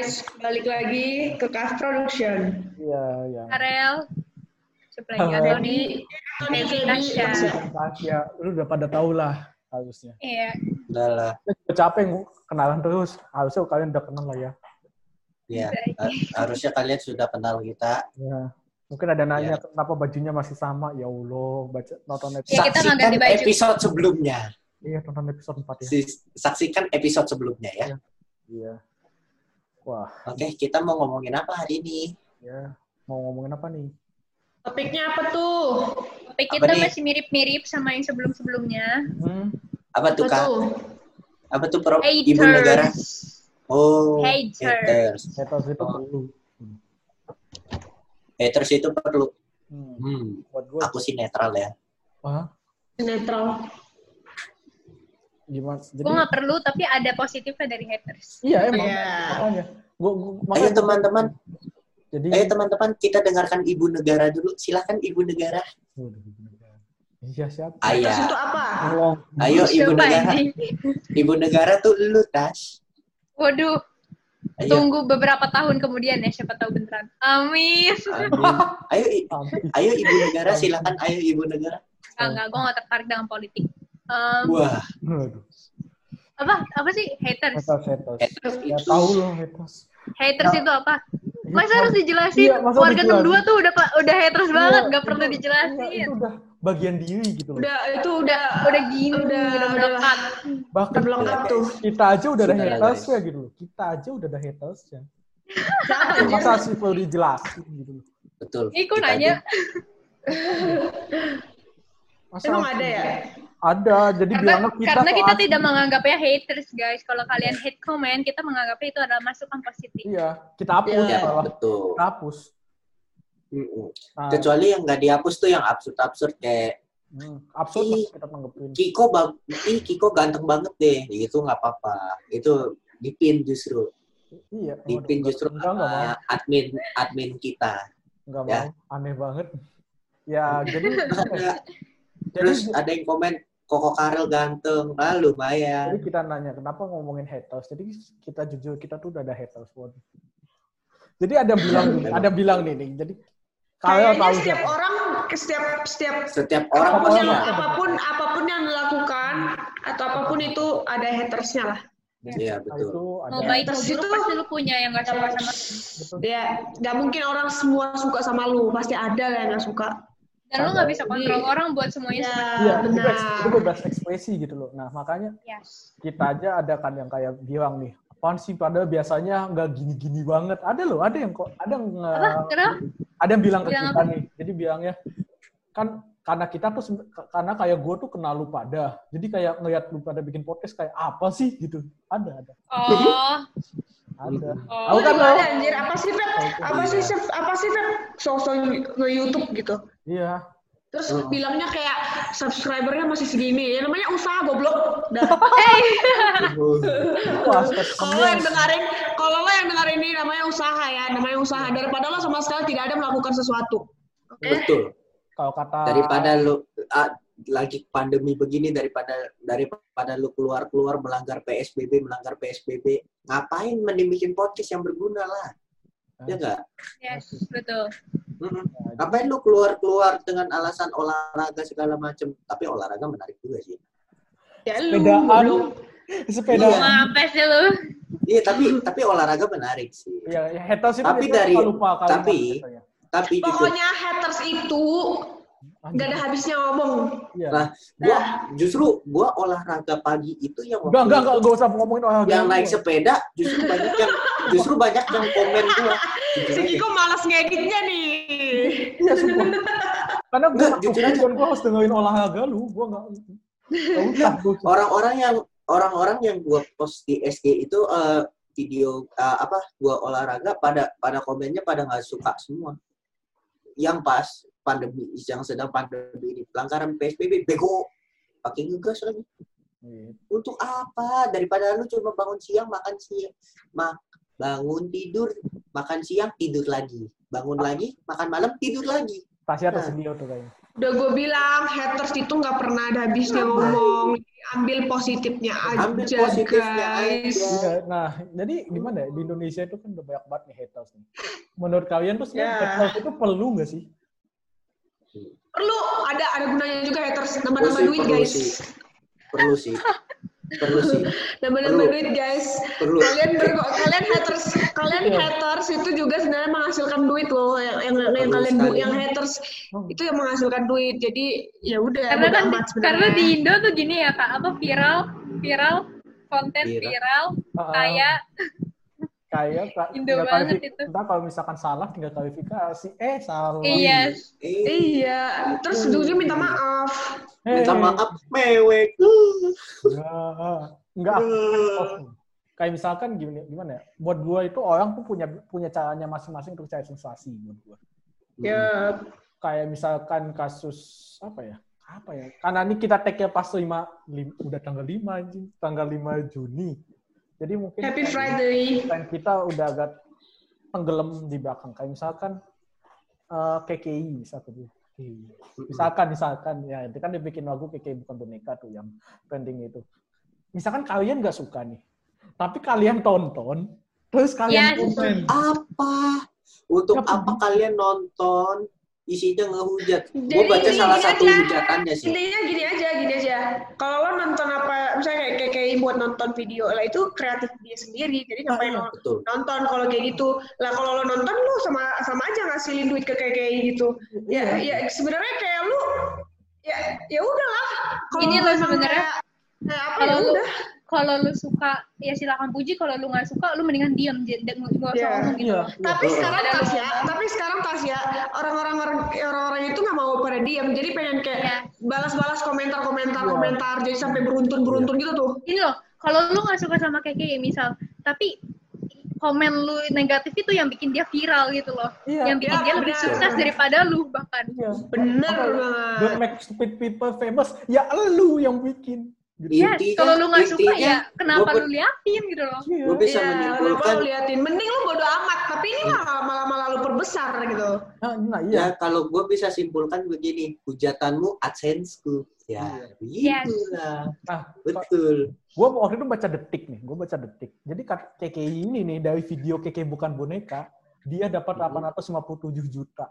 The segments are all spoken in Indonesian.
guys, balik lagi ke Cast Production. Iya, iya. Karel. Di Devi Tasya. Ya, lu udah pada tahu lah harusnya. Iya. Udah lah. Ya, gue capek kenalan terus. Harusnya kalian udah kenal lah ya. Ya, Baik. ha- harusnya kalian sudah kenal kita. Ya. Mungkin ada nanya Ya. kenapa bajunya masih sama. Ya Allah, baca nonton episode. Ya, kita nggak ganti Saksikan baju. episode sebelumnya. Iya, nonton episode 4 ya. Si- Saksikan episode sebelumnya ya. Iya. Wah, Oke, kita mau ngomongin apa hari ini? ya. Mau ngomongin apa nih? Topiknya apa tuh? Topik Apa kita nih? masih mirip-mirip sama yang sebelum-sebelumnya. Hmm? Apa tuh, Apa Kak? tuh? Apa tuh, Prof? Ibu negara? Haters. Oh, Haters. haters. Haters itu Oh. perlu. Haters itu perlu. Hmm. Hmm, Buat aku sih netral ya. ah, Netral. Gimana? Jadi, Gue nggak perlu, tapi ada positifnya dari haters. iya emang. Iya. Makanya. Gua, gua, Ayo makanya teman-teman, Jadi, ayo teman-teman kita dengarkan Ibu Negara dulu. Silahkan Ibu Negara. Iya, siapa? Itu apa? Tolong. Ayo Ibu Siapa Negara. ini? Ibu Negara tuh lu, Tas. Waduh, Ayo. tunggu beberapa tahun kemudian ya, siapa tahu beneran. Amin. Ayo, ayo Ibu Negara, silakan. Ayo Ibu Negara. Enggak, enggak, gue nggak tertarik dengan politik. Em, Wah, Aduh. apa? Apa sih haters? Haters, haters. haters Ya itu tahu loh haters. Haters itu apa? Masa harus dijelasin? Iya, masa Warga dijelasin? 62 tuh udah udah haters banget, Iya, nggak perlu itu- dijelasin. iya, Itu udah bagian diri gitu loh. Udah itu udah udah gini, Udah- udah, udah. Bahkan udah lengkap tuh. kita aja udah ada haters ya gitu loh. Kita aja udah ada haters ya. Masa sih perlu dijelasin gitu loh. betul. Kita nanya? Masa Emang ada ya? Ada, jadi Karena, bilangnya kita karena kita asli. tidak menganggapnya haters, guys. Kalau kalian hate comment, kita menganggapnya itu adalah masukan positif. Iya, kita hapus Iya. Ya, malah. betul. Kita hapus. Nah, Kecuali yang nggak dihapus tuh yang absurd-absurd kayak hmm, absurd kita tanggepin. Kiko bang, ih Kiko ganteng banget deh. Itu nggak apa-apa. Itu dipin justru. Iya. Dipin waduh, justru enggak, enggak mau. sama admin admin kita. Enggak Ya. mau. Aneh banget. Ya, jadi Terus ada, jadi, terus ada yang komen Koko Karel ganteng, ah lumayan. jadi kita nanya kenapa ngomongin haters. Jadi kita jujur kita tuh udah ada haters. Jadi ada bilang nih, ada bilang nih, nih. Jadi kalian Kayaknya tahu setiap siapa? orang setiap setiap Setiap orang apa pun yang punya. apa pun apa pun yang dilakukan atau apa pun itu ada hatersnya lah. Iya Nah, betul. itu ada Mau baik mau buruk pasti lu punya yang gak suka sama lu. betul. Ya, nggak mungkin orang semua suka sama lu, pasti ada lah yang nggak suka. Dan lu gak bisa kontrol orang buat semuanya Ya, suka. Iya, itu, bebas- itu bebas ekspresi gitu loh. Nah, makanya Yes. kita aja ada kan yang kayak bilang nih, apaan sih padahal biasanya nggak gini-gini banget. Ada loh, ada yang kok, ada yang Apa? Kenapa? ada yang bilang ke Bilang kita apa? nih. Jadi bilangnya kan karena kita tuh karena kayak gue tuh kenal lu pada. Jadi kayak ngeliat lu pada bikin podcast kayak apa sih gitu. Ada, ada. Oh, Ada. Oh. Tahu kan lo? Anjir, apa sih Feb? Apa sih Feb? Apa sih Feb? Sosok nge-YouTube gitu. Iya. Terus Hmm. bilangnya kayak subscribernya masih segini. Ya namanya usaha goblok. Dah. Kalau lo yang dengerin, kalau lo yang dengerin ini namanya usaha ya, namanya usaha. Daripada lo sama sekali tidak ada melakukan sesuatu. Oke? Betul. kalau kata Daripada lu ah, lagi pandemi begini daripada daripada lu keluar keluar melanggar PSBB melanggar PSBB ngapain mending bikin podcast yang berguna lah ya enggak yes, betul. ngapain lu keluar keluar dengan alasan olahraga segala macem tapi olahraga menarik juga sih Ya lu. sepedaan Iya. Ngapes sih lu. iya tapi tapi olahraga menarik sih ya, ya haters itu Tapi dari- lupa kalimat tapi- biasanya. tapi Pokoknya haters itu nggak ada habisnya ngomong. Iya. Nah, gua justru gua olahraga pagi itu yang enggak enggak enggak enggak usah ngomongin olahraga yang naik sepeda justru banyak yang justru banyak yang komen gua Si. Kiko malas ngeditnya nih. Iya, sumpah. Karena gue Enggak, jujur aja. gue harus dengerin olahraga lu, nggak nggak gua usah. orang-orang yang orang-orang yang gua post di SG itu eh, video eh, apa gua olahraga pada pada komennya pada nggak suka semua yang pas pandemi yang sedang pandemi ini. Pelanggaran PSBB bego. Pakai ngegas lagi. Iya. untuk apa? Daripada lu cuma bangun siang makan siang. Mak bangun tidur makan siang tidur lagi. Bangun lagi makan malam tidur lagi. Tasya Nah. tersedia tuh kayaknya. Udah gue bilang haters itu nggak pernah ada habisnya ngomong. Ambil positifnya aja, Ambil positifnya guys. aja. Iya, nah, jadi gimana ya? Di Indonesia itu kan udah banyak banget nih haters nih. Menurut kalian tuh sebenarnya Ya. haters itu perlu nggak sih? Perlu ada ada gunanya juga haters nambah-nambah duit perlu guys. sih. Perlu sih. Perlu sih. Nambah-nambah duit guys. Perlu. Kalian ber- kalian haters kalian Iya. haters itu juga sebenarnya menghasilkan duit loh yang yang, yang kalian bu- sekali. yang haters Hmm. itu yang menghasilkan duit. Jadi ya udah karena kan amat sebenarnya. karena di Indo tuh gini ya kak apa viral viral konten Viral. viral Ah, kayak kayak Indo tinggal banget itu. Ntar kalau misalkan salah tinggal kualifikasi. Eh, salah. iya Eh, Iya, terus ujungnya minta maaf. Eh, minta maaf mewek. Enggak, enggak. Kayak misalkan gimana, gimana ya? Buat gua itu orang tuh punya punya caranya masing-masing untuk cari sensasi buat gua. Ya, Kayak misalkan kasus apa ya? Apa ya? Karena ini kita take pas 5, lim- udah tanggal 5 anjing, tanggal 5 Juni. Jadi mungkin Happy Friday. Kita udah agak tenggelam di belakang. Kayak misalkan eh, KKI misalkan. Misalkan, misalkan ya itu kan dia bikin lagu KKI bukan boneka tuh yang trending itu. Misalkan kalian nggak suka nih, tapi kalian tonton, terus kalian Yes. komen. Apa? Untuk Apa? apa kalian nonton? Isinya ngehujat. Gue baca salah gini satu aja. hujatannya sih. Intinya gini aja, gini aja. Kalau lo nonton apa, misalnya kayak kayak, kayak buat nonton video lah itu kreatif dia sendiri. Jadi ngapain iya. lo Betul. nonton kalau kayak gitu? Lah kalau lo nonton lo sama sama aja ngasilin duit ke kayak kayak gitu. Ya, Iya. ya sebenarnya kayak lu ya ya udahlah. Ini lo sebenarnya. kayak- kayak apa ya udah. Kalau lu suka ya silakan puji kalau lu nggak suka lu mendingan diam nggak usah Iya. ngomong gitu Iya. loh. Tapi Iya. sekarang Ada tas ya, lu- tapi sekarang tas ya orang-orang orang-orang itu nggak mau pada diam, jadi pengen kayak Iya. balas-balas komentar-komentar Iya. komentar, jadi sampai beruntun-beruntun gitu tuh. Ini loh, kalau lu nggak suka sama KKI misal, tapi komen lu negatif itu yang bikin dia viral gitu loh. Iya. Yang bikin Iya, dia lebih sukses daripada lu bahkan. Iya. Bener Don't banget. make stupid people famous. Ya lu yang bikin. Gitu. Yes, Intinya- kalau lu nggak suka ya kenapa gua- lu liatin gitu loh. Iya. Gue bisa Iya, kenapa menyimpulkan lu liatin? Mending lu bodo amat, tapi ini malah malah, malah lu perbesar gitu. Nah, nah, ya iya. kalau gue bisa simpulkan begini, hujatanmu adsense-ku. Ya, Yes. begitulah. Nah, Betul. gue waktu itu baca detik nih, gue baca detik. Jadi KKI ini nih dari video KKI bukan boneka, dia dapat Mhm. 857 juta.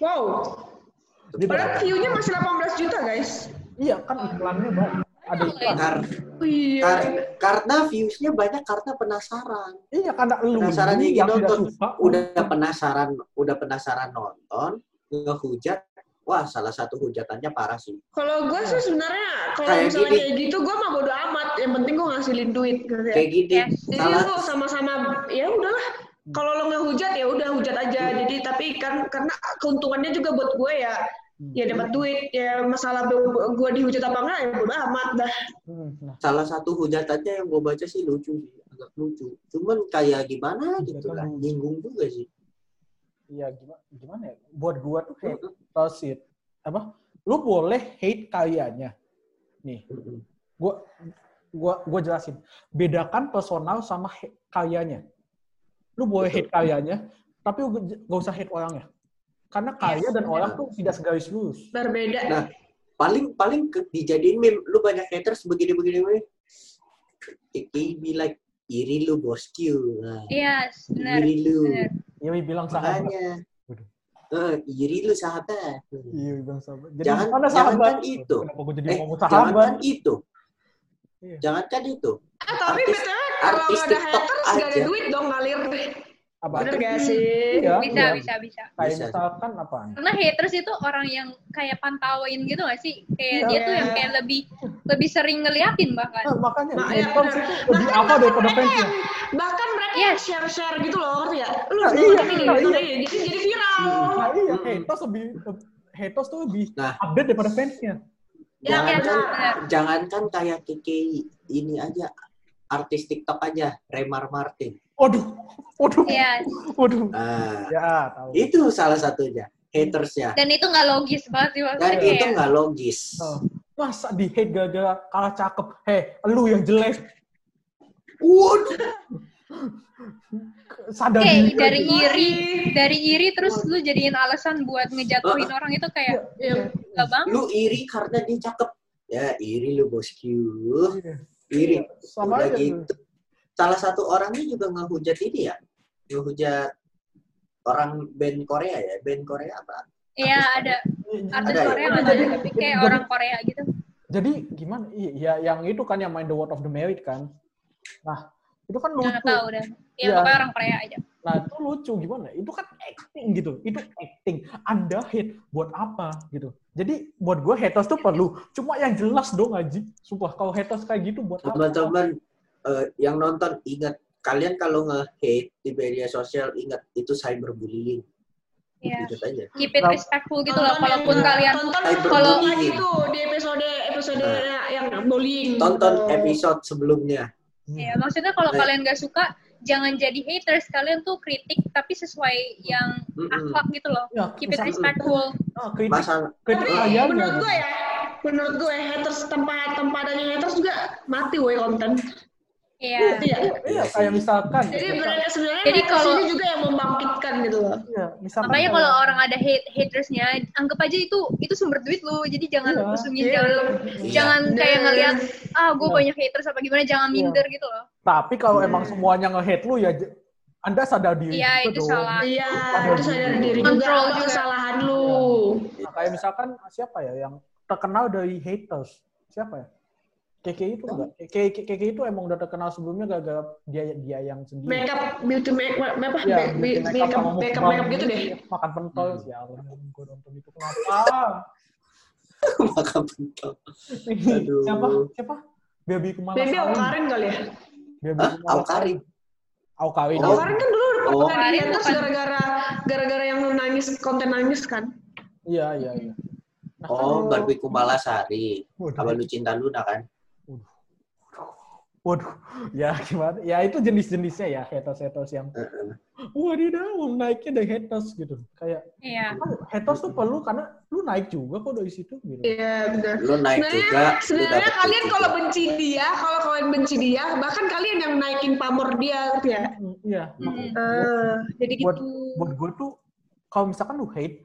Wow. Padahal view-nya masih 18 juta, guys. Iya kan iklannya banyak. Ada iklan. Kar- Iya. kar- karena views-nya banyak karena penasaran. Iya karena lu Penasaran yang nonton. suka. Udah penasaran, udah penasaran nonton, ngehujat. Wah, salah satu hujatannya parah sih. Kalau gue sih sebenarnya kalau Kayak misalnya gini. kayak gitu gue mah bodo amat. Yang penting gue ngasilin duit gitu ya. Kayak gini. Jadi salah lu sama-sama ya udahlah. Kalau lo ngehujat ya udah hujat aja. Jadi tapi kan karena keuntungannya juga buat gue ya ya dapat duit ya masalah gue dihujat apa enggak ya bodo amat dah. Hmm, nah, salah satu hujatannya yang gue baca sih lucu sih, agak lucu. Cuman kayak gimana gitu lucu. nyinggung juga sih. iya gimana, gimana ya? Buat gua tuh kayak tosit. Apa? Lu boleh hate karyanya. Nih, gua gua gua jelasin. Bedakan personal sama karyanya. Lu boleh Betul. hate karyanya, tapi lu gak usah hate orangnya. Karena karya dan orang tuh tidak segaris lurus. Berbeda. Nah, paling paling ke, dijadiin meme lu banyak haters begini begini begini Kiki be like iri lu bosku nah, Yes, benar. iri lu. Iya, bilang sahabat. makanya Waduh. eh, iri lu sahabat Iya, bilang sahabat. Jadi Jangan- mana sahabat? itu. Kenapa gua jadi eh ngomong sahabat? itu Iya. jangankan itu Eh, tapi artis- btw kalau artis nggak ada TikTok haters nggak ada aja. duit dong ngalir. Apa? Bener gak sih? Iya, Bisa, iya. bisa, bisa. Kayak Bisa. misalkan apa? Karena haters itu orang yang kayak pantauin gitu gak sih? Kayak Iya. dia tuh yang kayak lebih lebih sering ngeliatin bahkan. Nah, makanya Nah, iya, haters bener. itu lebih Bahkan- apa daripada yang- Bahkan mereka Yes. yang share-share gitu loh, ngerti ya? Lu Nah, harus iya, nah, nonton iya. ini. Jadi jadi viral. Nah iya, Hmm. haters lebih haters tuh lebih Nah. update daripada fansnya. Ya, Iya, jangankan kayak Kiki ini aja artis TikTok aja Remar Martin Waduh, waduh, Iya. waduh. nah, Ya, tahu. itu salah satunya hatersnya Dan itu nggak logis banget sih maksudnya dan kayak. itu nggak logis Oh, Masa di hate gara-gara kalah cakep? Hei, lu yang jelek. Waduh, sadar Oke, diri dari aja. iri, dari iri terus lu jadiin alasan buat ngejatuhin orang itu kayak Iya. gak bang? Lu iri karena dia cakep. Ya, iri lu bosku. Iya. Iri. sama Udah aja tuh. gitu. Salah satu orangnya juga ngehujat ini ya. Ngehujat orang band Korea ya. Band Korea apa? Iya ada artis Ada ya? Korea Jadi- nggak ada, tapi kayak jadi- orang Korea gitu. jadi gimana iya yang itu kan yang main The Word of the Married kan nah itu kan lucu Nggak tahu dah. Ya Iya. pokoknya orang Korea aja. nah itu lucu gimana itu kan acting gitu itu acting anda hate buat apa gitu jadi buat gue haters tuh perlu cuma yang jelas dong aji sumpah kalau haters kayak gitu buat apa Teman-teman eh, yang nonton ingat kalian kalau nge-hate di media sosial ingat itu cyberbullying. Iya. Gitu aja. Keep it Nah, respectful gitu loh. Yang- kalian kalau- tuh di episode episode Nah. yang bullying. Tonton gitu. episode sebelumnya. Ya, maksudnya kalau kalian gak suka, jangan jadi haters. Kalian tuh kritik, tapi sesuai yang Mm-mm. akhlak gitu loh. ya, Keep it respectful. ah, kritik Masalah kritik Tapi menurut gitu. gue ya, menurut gue haters tanpa tanpa adanya haters juga mati woi konten. Iya. Iya. iya kayak misalkan Jadi benar sebenarnya Jadi kalau- ini juga yang membangkitkan gitu loh. iya misalkan Makanya kayak- kalau orang ada hate hatersnya, anggap aja itu itu sumber duit lu. Jadi jangan Iya. pusingin, Iya. jangan Iya. jangan kayak Nah. ngeliat ah gue Iya. banyak haters apa gimana, jangan Iya. minder gitu loh. tapi kalau Hmm. emang semuanya nge-hate lu ya anda sadar diri Iya, juga itu dong. salah. Iya, Sadar itu sadar diri. juga Kontrol apa juga. kesalahan lu. Nah, kayak misalkan siapa ya yang terkenal dari haters? Siapa ya? KK itu enggak? KK, KK itu emang udah terkenal sebelumnya gara-gara dia dia yang sendiri. Makeup, beauty make, apa? Bikin makeup, makeup, mukbang makeup gitu deh. Makan pentol, Hmm. ya Allah, gue nonton itu kenapa? maka bentuk. Aduh. siapa? Siapa? Baby Kumala Baby. Aukarin kali ya. Baby Hah? Kumala Aukarin. Aukarin. Oh. Aukarin kan dulu Oh. pernah di bukan. gara-gara gara-gara yang nangis konten nangis kan. Iya, iya, iya. Nah, Oh, Barbie Kumala Sari. Apa lu cinta Luna kan? Waduh, ya gimana? Ya itu jenis-jenisnya ya haters-haters yang wadidaw naiknya dari haters gitu. Kayak Iya. "Ah, haters tuh perlu karena lu naik juga kok dari situ gitu. Iya benar. Lu naik Sebenarnya, juga. lu sebenarnya kalian kalau benci dia, kalau kalian benci dia, bahkan kalian yang naikin pamor dia, gitu ya. Hmm, Iya. Hmm. Eh, jadi buat gitu. buat gue tuh kalau misalkan lu hate,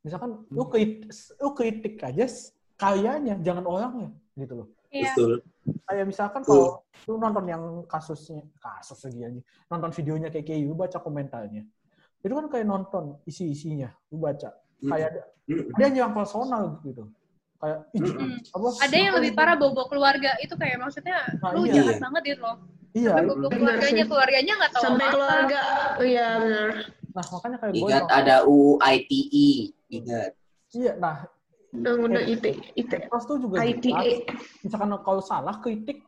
misalkan lu kritik, lu kritik aja karyanya, jangan orangnya gitu loh. Iya. Betul. Kayak misalkan kalau lu nonton yang kasusnya, kasus lagi aja, nonton videonya kayak kayak lu baca komentarnya. Itu kan kayak nonton isi-isinya, lu baca. Kayak Hmm. dia nyerang personal gitu. Kayak ih, Hmm. apa? Ada yang lebih parah bobo keluarga itu kayak maksudnya Nah, lu iya. jahat banget gitu loh. Iya, Sampai keluarganya, keluarganya nggak tahu Sampai apa-apa. keluarga. Iya benar. nah makanya kayak gue Ingat ada UU ITE. Ingat. iya, nah Undang-undang IT, IT, haters tuh juga ITE. jelas. misalkan kalau salah kritik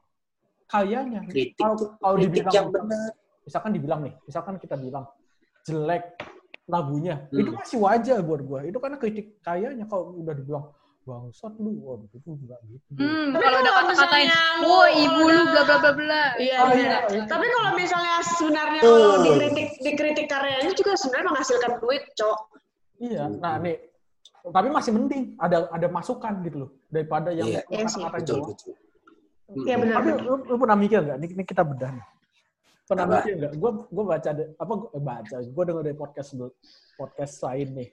karyanya Kritik kalau kalau kritik dibilang yang benar. misalkan dibilang nih misalkan kita bilang jelek lagunya Hmm. itu masih wajar buat gua itu karena kritik karyanya kalau udah dibilang bangsat lu waduh itu enggak gitu Hmm, Tapi kalau udah kalau kata-katain, lu- wah ibu lu bla bla bla bla. Iya, Oh, iya, iya. Tapi kalau misalnya sebenarnya kalau Hmm. dikritik dikritik karyanya juga sebenarnya menghasilkan duit, cok. iya nah nih tapi masih mending ada ada masukan gitu loh daripada yang Iya. Iya kata-kata doang. betul. Iya benar. tapi lu, lu pernah mikir nggak ini, ini kita bedah nih pernah Apa? mikir nggak gue gue baca de- apa gua, eh, baca gue denger dari podcast podcast lain nih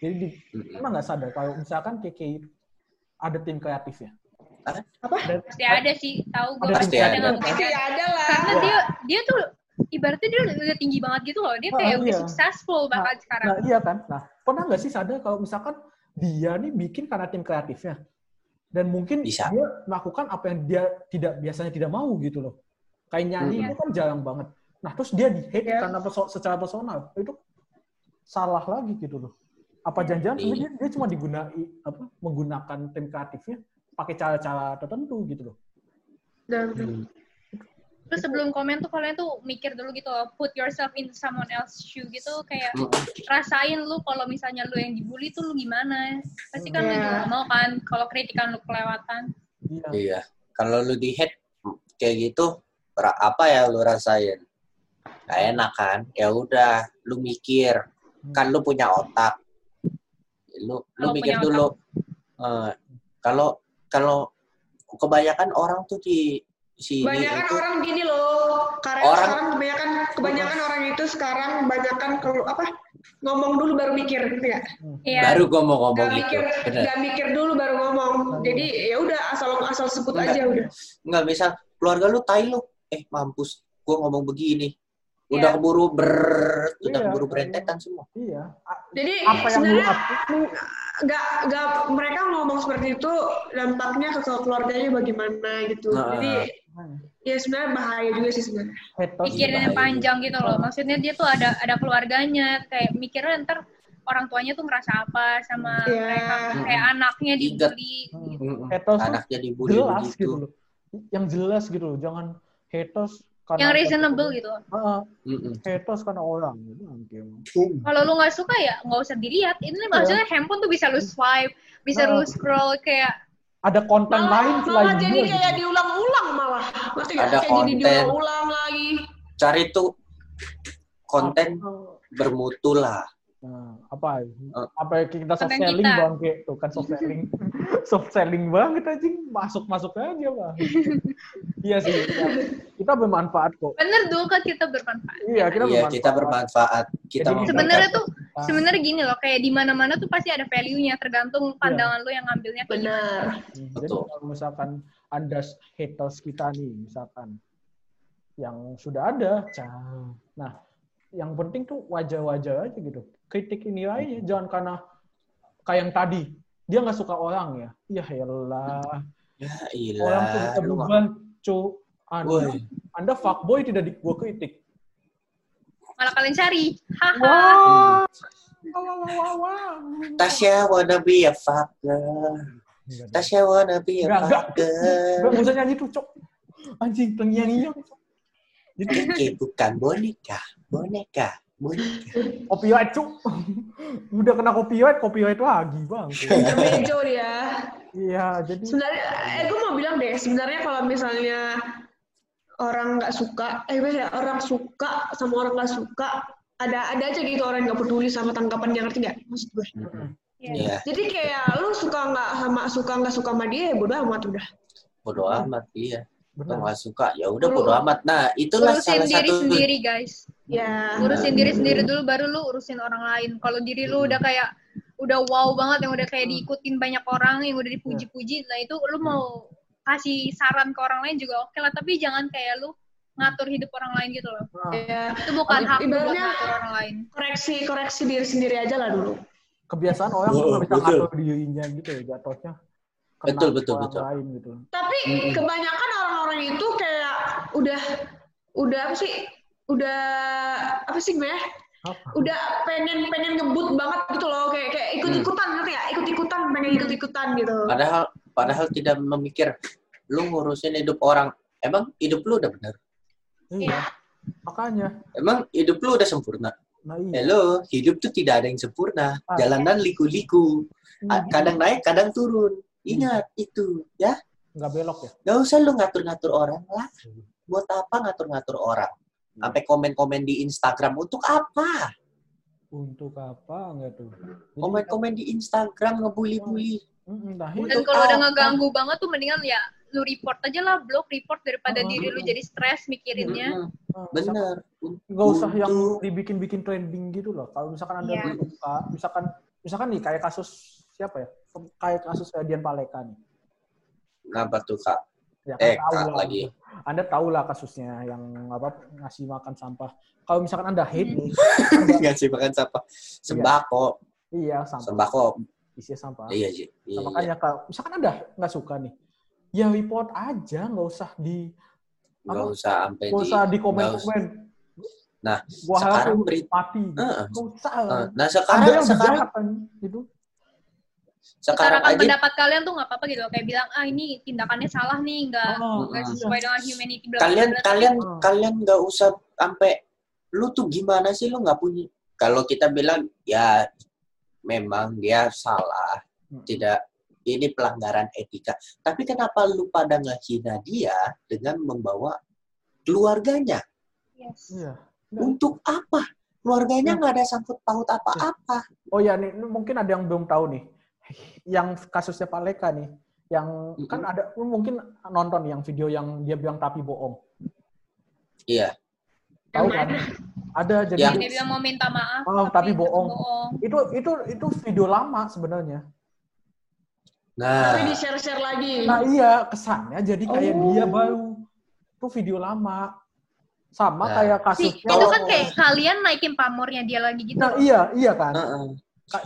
jadi di, Mm-mm. pernah nggak sadar kalau misalkan KKI ada tim kreatifnya Apa? Dan- Pasti ada sih, tahu gue Ada pasti pasti ada ada. nggak Pasti ada lah. Karena dia dia tuh ibaratnya dia udah tinggi banget gitu loh. Dia kayak udah iya. successful bahkan sekarang. Nah iya kan. Nah pernah nggak sih sadar kalau misalkan dia nih bikin karena tim kreatifnya dan mungkin Bisa. dia melakukan apa yang dia tidak biasanya tidak mau gitu loh. Kayak nyanyi Hmm. itu kan jarang banget. Nah terus dia di hate Iya. karena perso- secara personal itu salah lagi gitu loh. Apa jangan-jangan sebenarnya dia, dia cuma digunai apa menggunakan tim kreatifnya pakai cara-cara tertentu gitu loh. Dan Hmm. Terus sebelum komen tuh kalian tuh mikir dulu gitu loh, put yourself in someone else shoe gitu kayak Hmm. rasain lu kalau misalnya lu yang dibully tuh lu gimana. Pasti kan lu Iya. juga mau kan kalau kritikan lu kelewatan. Iya. Iya. Kalau lu di head kayak gitu, apa ya lu rasain? Gak enak kan? Ya udah, lu mikir. Kan lu punya otak. Lu lu Kalau mikir dulu. Eh, Kalau kalau kebanyakan orang tuh di sini banyak kan itu orang gini loh, karena Orang- sekarang kebanyakan kebanyakan orang itu sekarang kebanyakan kalau apa ngomong dulu baru mikir gitu ya Iya. Baru gue mau ngomong nggak gitu. mikir Bener. nggak mikir dulu baru ngomong jadi ya udah asal asal sebut Enggak. aja udah Nggak misal keluarga lu tai lu. Eh mampus. Gue ngomong begini. Udah Iya. keburu ber, udah Iya. keburu berentetan semua. Iya. Jadi Apa yang lu nggak nggak mereka ngomong seperti itu dampaknya ke keluarganya bagaimana gitu Nah. jadi ya sebenarnya bahaya juga sih sebenarnya Pikirannya panjang gitu loh. Maksudnya dia tuh ada ada keluarganya, kayak mikirnya ntar orang tuanya tuh ngerasa apa sama Iya. mereka, kayak anaknya Ingat. dibully. Hmm. gitu. Haters tuh Anaknya dibully jelas begitu. gitu loh. Yang jelas gitu loh. Jangan haters karena Yang reasonable gitu. Heeh, Mm-mm. haters karena orang gitu. Kalau lu nggak suka ya nggak usah dilihat. Ini maksudnya handphone tuh bisa lu swipe, bisa lu Nah. scroll kayak Ada konten lain malah, malah selain jadi kayak gitu. diulang-ulang ngerti nggak Ada kayak jadi konten. diulang-ulang lagi Cari tuh konten Apa- bermutu lah. Nah, apa? Eh. Apa yang kita soft Konten selling kita. bang kayak tuh kan soft selling, soft selling banget anjing masuk masuk aja bang. iya sih kita, kita bermanfaat kok. bener dong kan kita bermanfaat. Iya kita Iya, bermanfaat. kita bermanfaat. Kita Jadi Sebenarnya tuh sebenarnya gini loh, kayak di mana-mana tuh pasti ada value-nya tergantung Iya. pandangan lu yang ngambilnya Hmm, Jadi Betul. kalau misalkan anda haters kita nih, misalkan yang sudah ada, cah. Nah, yang penting tuh wajar-wajar aja gitu. Kritik ini aja, jangan karena kayak yang tadi dia nggak suka orang ya. Ya elah, Ya orang tuh bisa berubah, cu. Anda, Woi. anda fuckboy tidak di gua kritik. Malah kalian cari. Haha. Wah, wah, wah, wah, wah. Tasya wanna be a fucker. Tasya wanna be a fucker. Nggak usah nyanyi tuh, cok. Anjing, terngiang-ngiang. Jadi Keke bukan boneka, boneka, boneka. Copyright, cuk. Udah kena copyright, copyright lagi, Bang. intermezzo dia Iya, jadi sebenarnya eh gue mau bilang deh sebenarnya kalau misalnya orang nggak suka eh orang suka sama orang nggak suka ada ada aja gitu orang yang nggak peduli sama tanggapannya ngerti nggak maksud gue Iya. Iya, jadi kayak lu suka nggak sama suka nggak suka sama dia ya bodo amat udah bodo amat iya. Kalau benar. nggak suka ya udah bodo amat. Nah, itulah Urusin salah diri satu sendiri guys. ya Urusin diri sendiri dulu baru lu urusin orang lain. Kalau diri lu udah kayak udah wow banget yang udah kayak diikutin banyak orang yang udah dipuji-puji, nah itu lu mau kasih saran ke orang lain juga oke lah, tapi jangan kayak lu ngatur hidup orang lain gitu loh. Nah, ya Itu bukan hak lu buat Ibaratnya- ngatur orang lain. koreksi koreksi diri sendiri aja lah dulu kebiasaan orang Oh, nggak bisa betul. ngatur dirinya gitu ya jatuhnya. Betul, betul, orang betul. lain gitu. tapi kebanyakan orang-orang itu kayak udah udah apa sih udah apa sih gue ya Apa? udah pengen pengen ngebut banget gitu loh kayak kayak ikut ikutan ngerti ya ikut ikutan pengen ikut ikutan gitu Padahal padahal tidak memikir lu ngurusin hidup orang. Emang hidup lu udah benar? Iya. Makanya. Emang hidup lu udah sempurna? Nah iya. Hello, hidup tuh tidak ada yang sempurna. Ah. Jalanan liku-liku. A- Hmm, Kadang naik, kadang turun. Ingat itu, ya. nggak belok ya. Gak usah lu ngatur-ngatur orang lah. Buat apa ngatur-ngatur orang? Sampai komen-komen di Instagram untuk apa? Untuk apa nggak tuh? Komen-komen di Instagram ngebully-bully. Mm, nah, Dan kalau udah ngeganggu banget tuh mendingan ya lu report aja lah, blok report daripada Oh. diri lu jadi stres mikirinnya. Mm-mm, Bener. nggak usah yang dibikin-bikin trending gitu loh. Kalau misalkan anda Iya. suka, misalkan misalkan nih kayak kasus siapa ya? Kayak kasus Dian Paleka nih. Kenapa tuh, Kak? Ya, Eh, tahu Kak lah. lagi. Anda tahu lah kasusnya yang apa ngasih makan sampah. Kalau misalkan Anda hate nih, Ngasih makan sampah. Sembako. iya sampah, Sembako. isinya sampah. Iya, sih. Iya, makanya kalau misalkan Anda nggak suka nih, ya report aja, nggak usah di Nggak usah sampai nggak di... usah di nggak usah. komen-komen. Nah, Gua sekarang lu berit- mati. Nggak usah. Lah. Nah, sekarang yang sekarang kan, gitu. sekarang aja pendapat kalian tuh nggak apa-apa gitu, kayak bilang ah ini tindakannya salah nih, nggak Oh, iya. sesuai dengan humanity. bla, bla, kalian bla. kalian Oh. kalian nggak usah sampai lu tuh gimana sih lu nggak punya kalau kita bilang ya memang dia salah Hmm. tidak ini pelanggaran etika tapi kenapa lu pada ngehina dia dengan membawa keluarganya Yes. Iya. Untuk apa keluarganya nggak ada sangkut paut apa-apa Oh ya nih, mungkin ada yang belum tahu nih. Yang kasusnya Pak Leka nih, yang kan ada mungkin nonton yang video yang dia bilang tapi bohong. Iya. Tahu kan? Ada jadi Yang- Dia bilang mau minta maaf. Oh, tapi tetap bohong. bohong. itu itu itu video lama sebenarnya. Nah, Tapi di share-share lagi. Nah iya kesannya jadi kayak Oh. dia baru. Itu video lama. Sama Nah. kayak Si, kasusnya. itu kan kayak kalian naikin pamornya dia lagi gitu. Nah iya iya kan. sama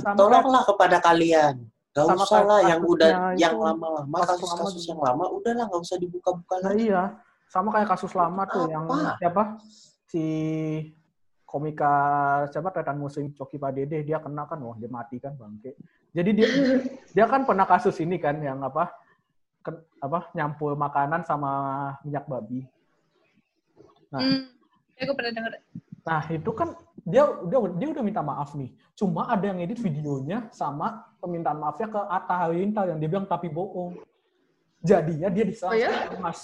kayak- tolonglah kepada kalian. Gak Sama usah kayak lah yang udah yang lama-lama kasus kasus-kasus lama yang lama udahlah nggak usah dibuka-buka Nah lagi. iya, sama kayak kasus lama tuh yang Apa? siapa si komika siapa Tretan Muslim Coki Padede dia kena kan wah dia mati kan bangke. Jadi dia dia kan pernah kasus ini kan yang apa ke- apa nyampur makanan sama minyak babi. Nah, Hmm. Ya, gue pernah denger. nah itu kan dia udah dia udah minta maaf nih. Cuma ada yang edit videonya sama permintaan maafnya ke Atta Halilintar yang dia bilang tapi bohong. Jadinya dia diserang Oh ya? sama ormas.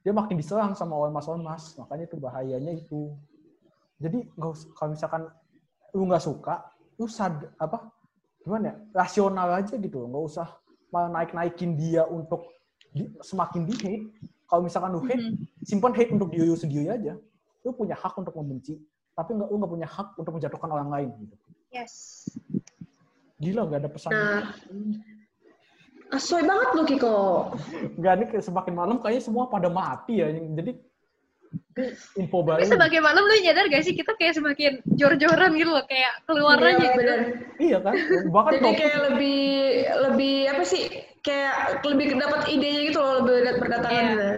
Dia makin diserang sama ormas-ormas. Makanya itu bahayanya itu. Jadi kalau misalkan lu nggak suka, lu sad apa gimana ya rasional aja gitu, nggak usah malah naik-naikin dia untuk di- semakin di hate. Kalau misalkan lu hate, Mhm. simpan hate untuk diri sendiri aja. Lu punya hak untuk membenci, tapi nggak lu nggak punya hak untuk menjatuhkan orang lain. Gitu. Yes. Gila nggak ada pesan. Nah. Asoy banget lu Kiko. Nggak ini semakin malam kayaknya semua pada mati ya. Jadi info baru. Tapi sebagai malam lu nyadar gak sih kita kayak semakin jor-joran gitu loh, kayak keluar Iya, aja gitu. bener. Iya kan? Bahkan Jadi kayak lebih lebih apa sih? Kayak lebih dapat idenya gitu loh, lebih dat- berdatangan. Iya.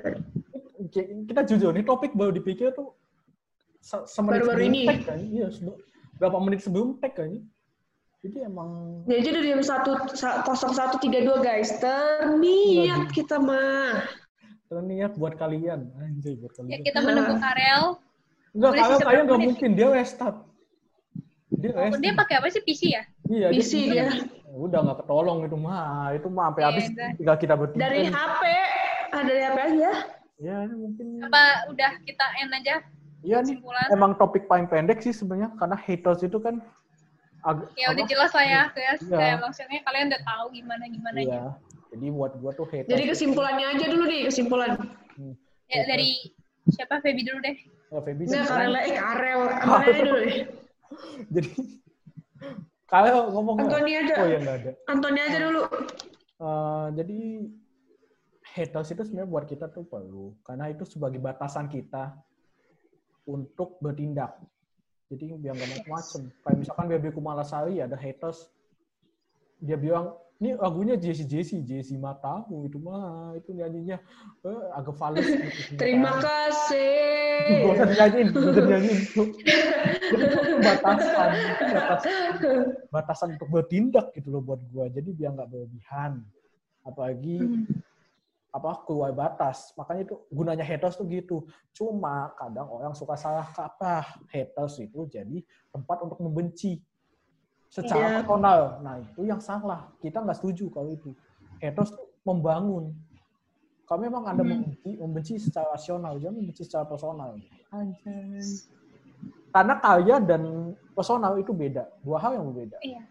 Kayak kita jujur nih topik baru dipikir tuh se- semenit Baru-baru sebelum ini. tag kan. Iya, berapa menit sebelum tag kan. Jadi emang Jadi udah jam satu kosong satu tiga dua guys. Terniat Waduh. kita mah. Terniat buat kalian. Anjay buat Ya kalian. kita menunggu Karel. Enggak, sih kalian nggak mungkin dia restart. Dia Oh, restart. dia pakai apa sih PC ya? Iya, PC dia. Udah nggak ketolong itu mah. Itu mah sampai Iya, habis udah. tinggal kita bertiga. Dari HP, ah dari HP aja. Ya, mungkin. Apa udah kita end aja Iya nih. Emang topik paling pendek sih sebenarnya karena haters itu kan Ya udah apa? jelas lah ya, kayak, Iya. kayak maksudnya kalian udah tahu gimana gimana ya. Jadi buat gua tuh haters. Jadi kesimpulannya aja dulu nih, kesimpulan. Hmm. Ya dari siapa Feby dulu deh. Ya, Feby sih Karel, eh Karel. Aja dulu deh. Jadi kalau ngomong nggak? Antoni aja. Oh ya nggak ada. Antoni aja dulu. Eh, jadi haters itu sebenarnya buat kita tuh perlu karena itu sebagai batasan kita untuk bertindak. Jadi biar nggak macam-macam. Kayak misalkan Baby Kumalasari ada haters, dia bilang ini lagunya Jesse Jesse Jesse Matamu itu mah itu nyanyinya eh, agak fals. gitu. Terima kasih. Gak usah dinyanyiin, gak usah dinyanyiin. Jadi itu batasan, itu batasan, batasan untuk bertindak gitu loh buat gua. Jadi biar nggak berlebihan. Apalagi Hmm. Apa keluar batas. Makanya itu gunanya haters tuh gitu. Cuma kadang orang suka salah kaprah. Haters itu jadi tempat untuk membenci secara Iya. personal. Nah itu yang salah. Kita nggak setuju kalau itu. Haters tuh membangun. Kalau memang anda Hmm. membenci, membenci secara rasional, jangan membenci secara personal. Anjay. Karena karya dan personal itu beda, dua hal yang berbeda. Iya.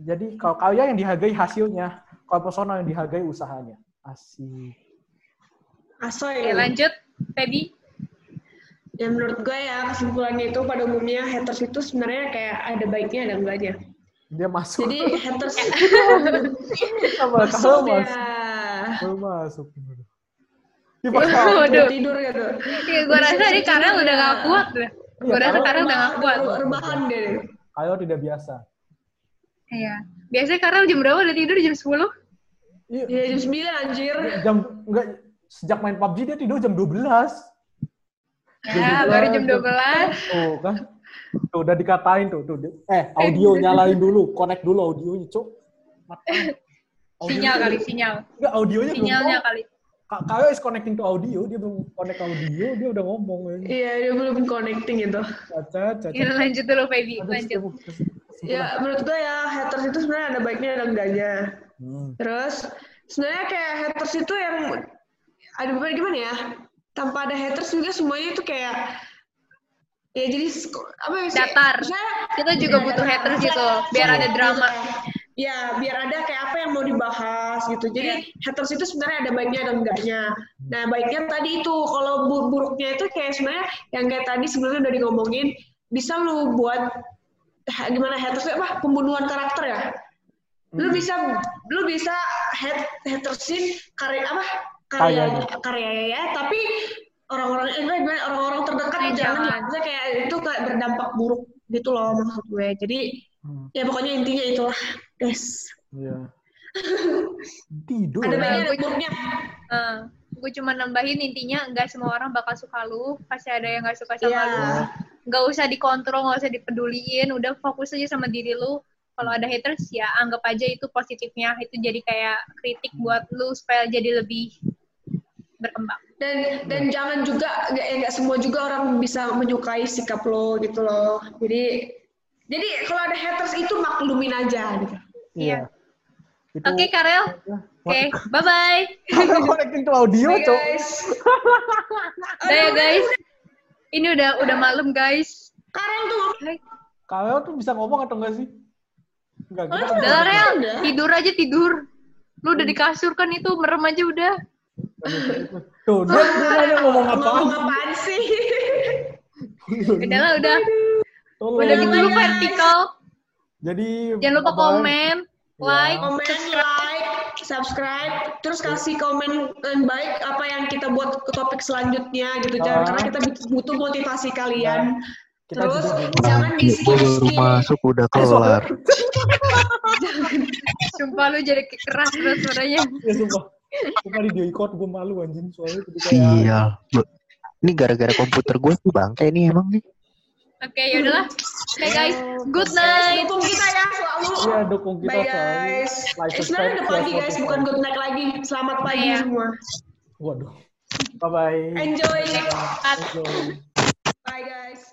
Jadi kalau karya yang dihargai hasilnya, personal yang dihargai usahanya. Asik. Asoy. Oke, lanjut Feby. Ya menurut gue ya kesimpulannya itu pada umumnya haters itu sebenarnya kayak ada baiknya ada enggaknya. Dia masuk. Jadi haters masuk kalau ya. masuk. Masuk. Waduh. Udah tidur gitu. Iya, gue rasa di Karel udah gak kuat deh. Gue Iya, rasa Karel udah gak kuat. Rebahan deh. Kalau tidak biasa. Iya. Biasanya Karel jam berapa udah tidur? Jam 10? Iya, Ya jam 9 anjir. jam enggak sejak main PUBG dia tidur jam 12. Ya, baru jam 12. Tuh kan. Tuh udah dikatain tuh, tuh. Eh, audio nyalain dulu, connect dulu audionya, Cuk. Mati. Sinyal kali, sinyal. Enggak, audionya belum Sinyalnya connect. kali. Ka- Kalau is connecting to audio, dia belum connect audio, dia udah ngomong. Iya, dia belum connecting itu. Caca, caca. Ya, lanjut dulu Feby, lanjut. Ya, menurut gue ya haters itu sebenarnya ada baiknya ada enggaknya. Hmm. Terus sebenarnya kayak haters itu yang ada beberapa gimana ya? Tanpa ada haters juga semuanya itu kayak ya jadi apa ya sih? Datar. Misalnya- Kita juga Ya, butuh haters gitu, biar ada drama. ya biar ada kayak apa yang mau dibahas gitu. Jadi haters itu sebenarnya ada baiknya dan enggaknya. Nah baiknya tadi itu kalau bu- buruknya itu kayak sebenarnya yang kayak tadi sebelumnya udah ngomongin bisa lu buat gimana haters itu apa pembunuhan karakter ya. Lu bisa lu bisa hat hatersin karya apa karya karya ya tapi orang-orang eh, gimana, orang-orang terdekat Eh, jangan. Maksudnya kayak itu kayak berdampak buruk gitu loh maksud gue. Jadi Hmm, ya pokoknya intinya itulah guys. Iya. Tidur. Ada ya. baiknya ada buruknya. gue cuma nambahin intinya nggak semua orang bakal suka lu pasti ada yang nggak suka sama Iya. lu nggak usah dikontrol nggak usah dipeduliin udah fokus aja sama diri lu kalau ada haters ya anggap aja itu positifnya itu jadi kayak kritik buat lu supaya jadi lebih berkembang Dan dan jangan juga nggak ya nggak semua juga orang bisa menyukai sikap lo gitu loh. Jadi jadi kalau ada haters itu maklumin aja gitu. Iya. Itu. oke Karel oke bye bye Connecting to audio, Bye Cok. guys. udah ya guys ini udah udah malam guys Karel tuh ngomong. Kalian tuh bisa ngomong atau enggak sih? Enggak, kan udah Rel Udah. tidur aja tidur lu udah di kasur kan itu merem aja udah Tuh, dia, dia nanya ngomong apaan? Ngomong apaan sih? udah lah udah Tolong. udah gitu lu vertikal Jadi jangan lupa apa- komen like Komen, like, subscribe, terus kasih komen yang baik apa yang kita buat ke topik selanjutnya gitu. Jangan Ah. karena kita butuh motivasi kalian. Kita Terus jangan di skip masuk udah Eh, kelar. sumpah lu jadi keras banget suaranya Ya sumpah. Sumpah di ikut gue malu anjing soalnya kayak Iya. Ini gara-gara komputer gue sih bangke nih emang nih. oke yaudahlah oke guys good night dukung kita ya selalu. Iya, dukung kita Bye guys. Like, Eh, sebenarnya udah pagi guys, bukan good night lagi. Selamat pagi Iya. semua. Waduh. Bye bye. Enjoy. Enjoy. Bye guys.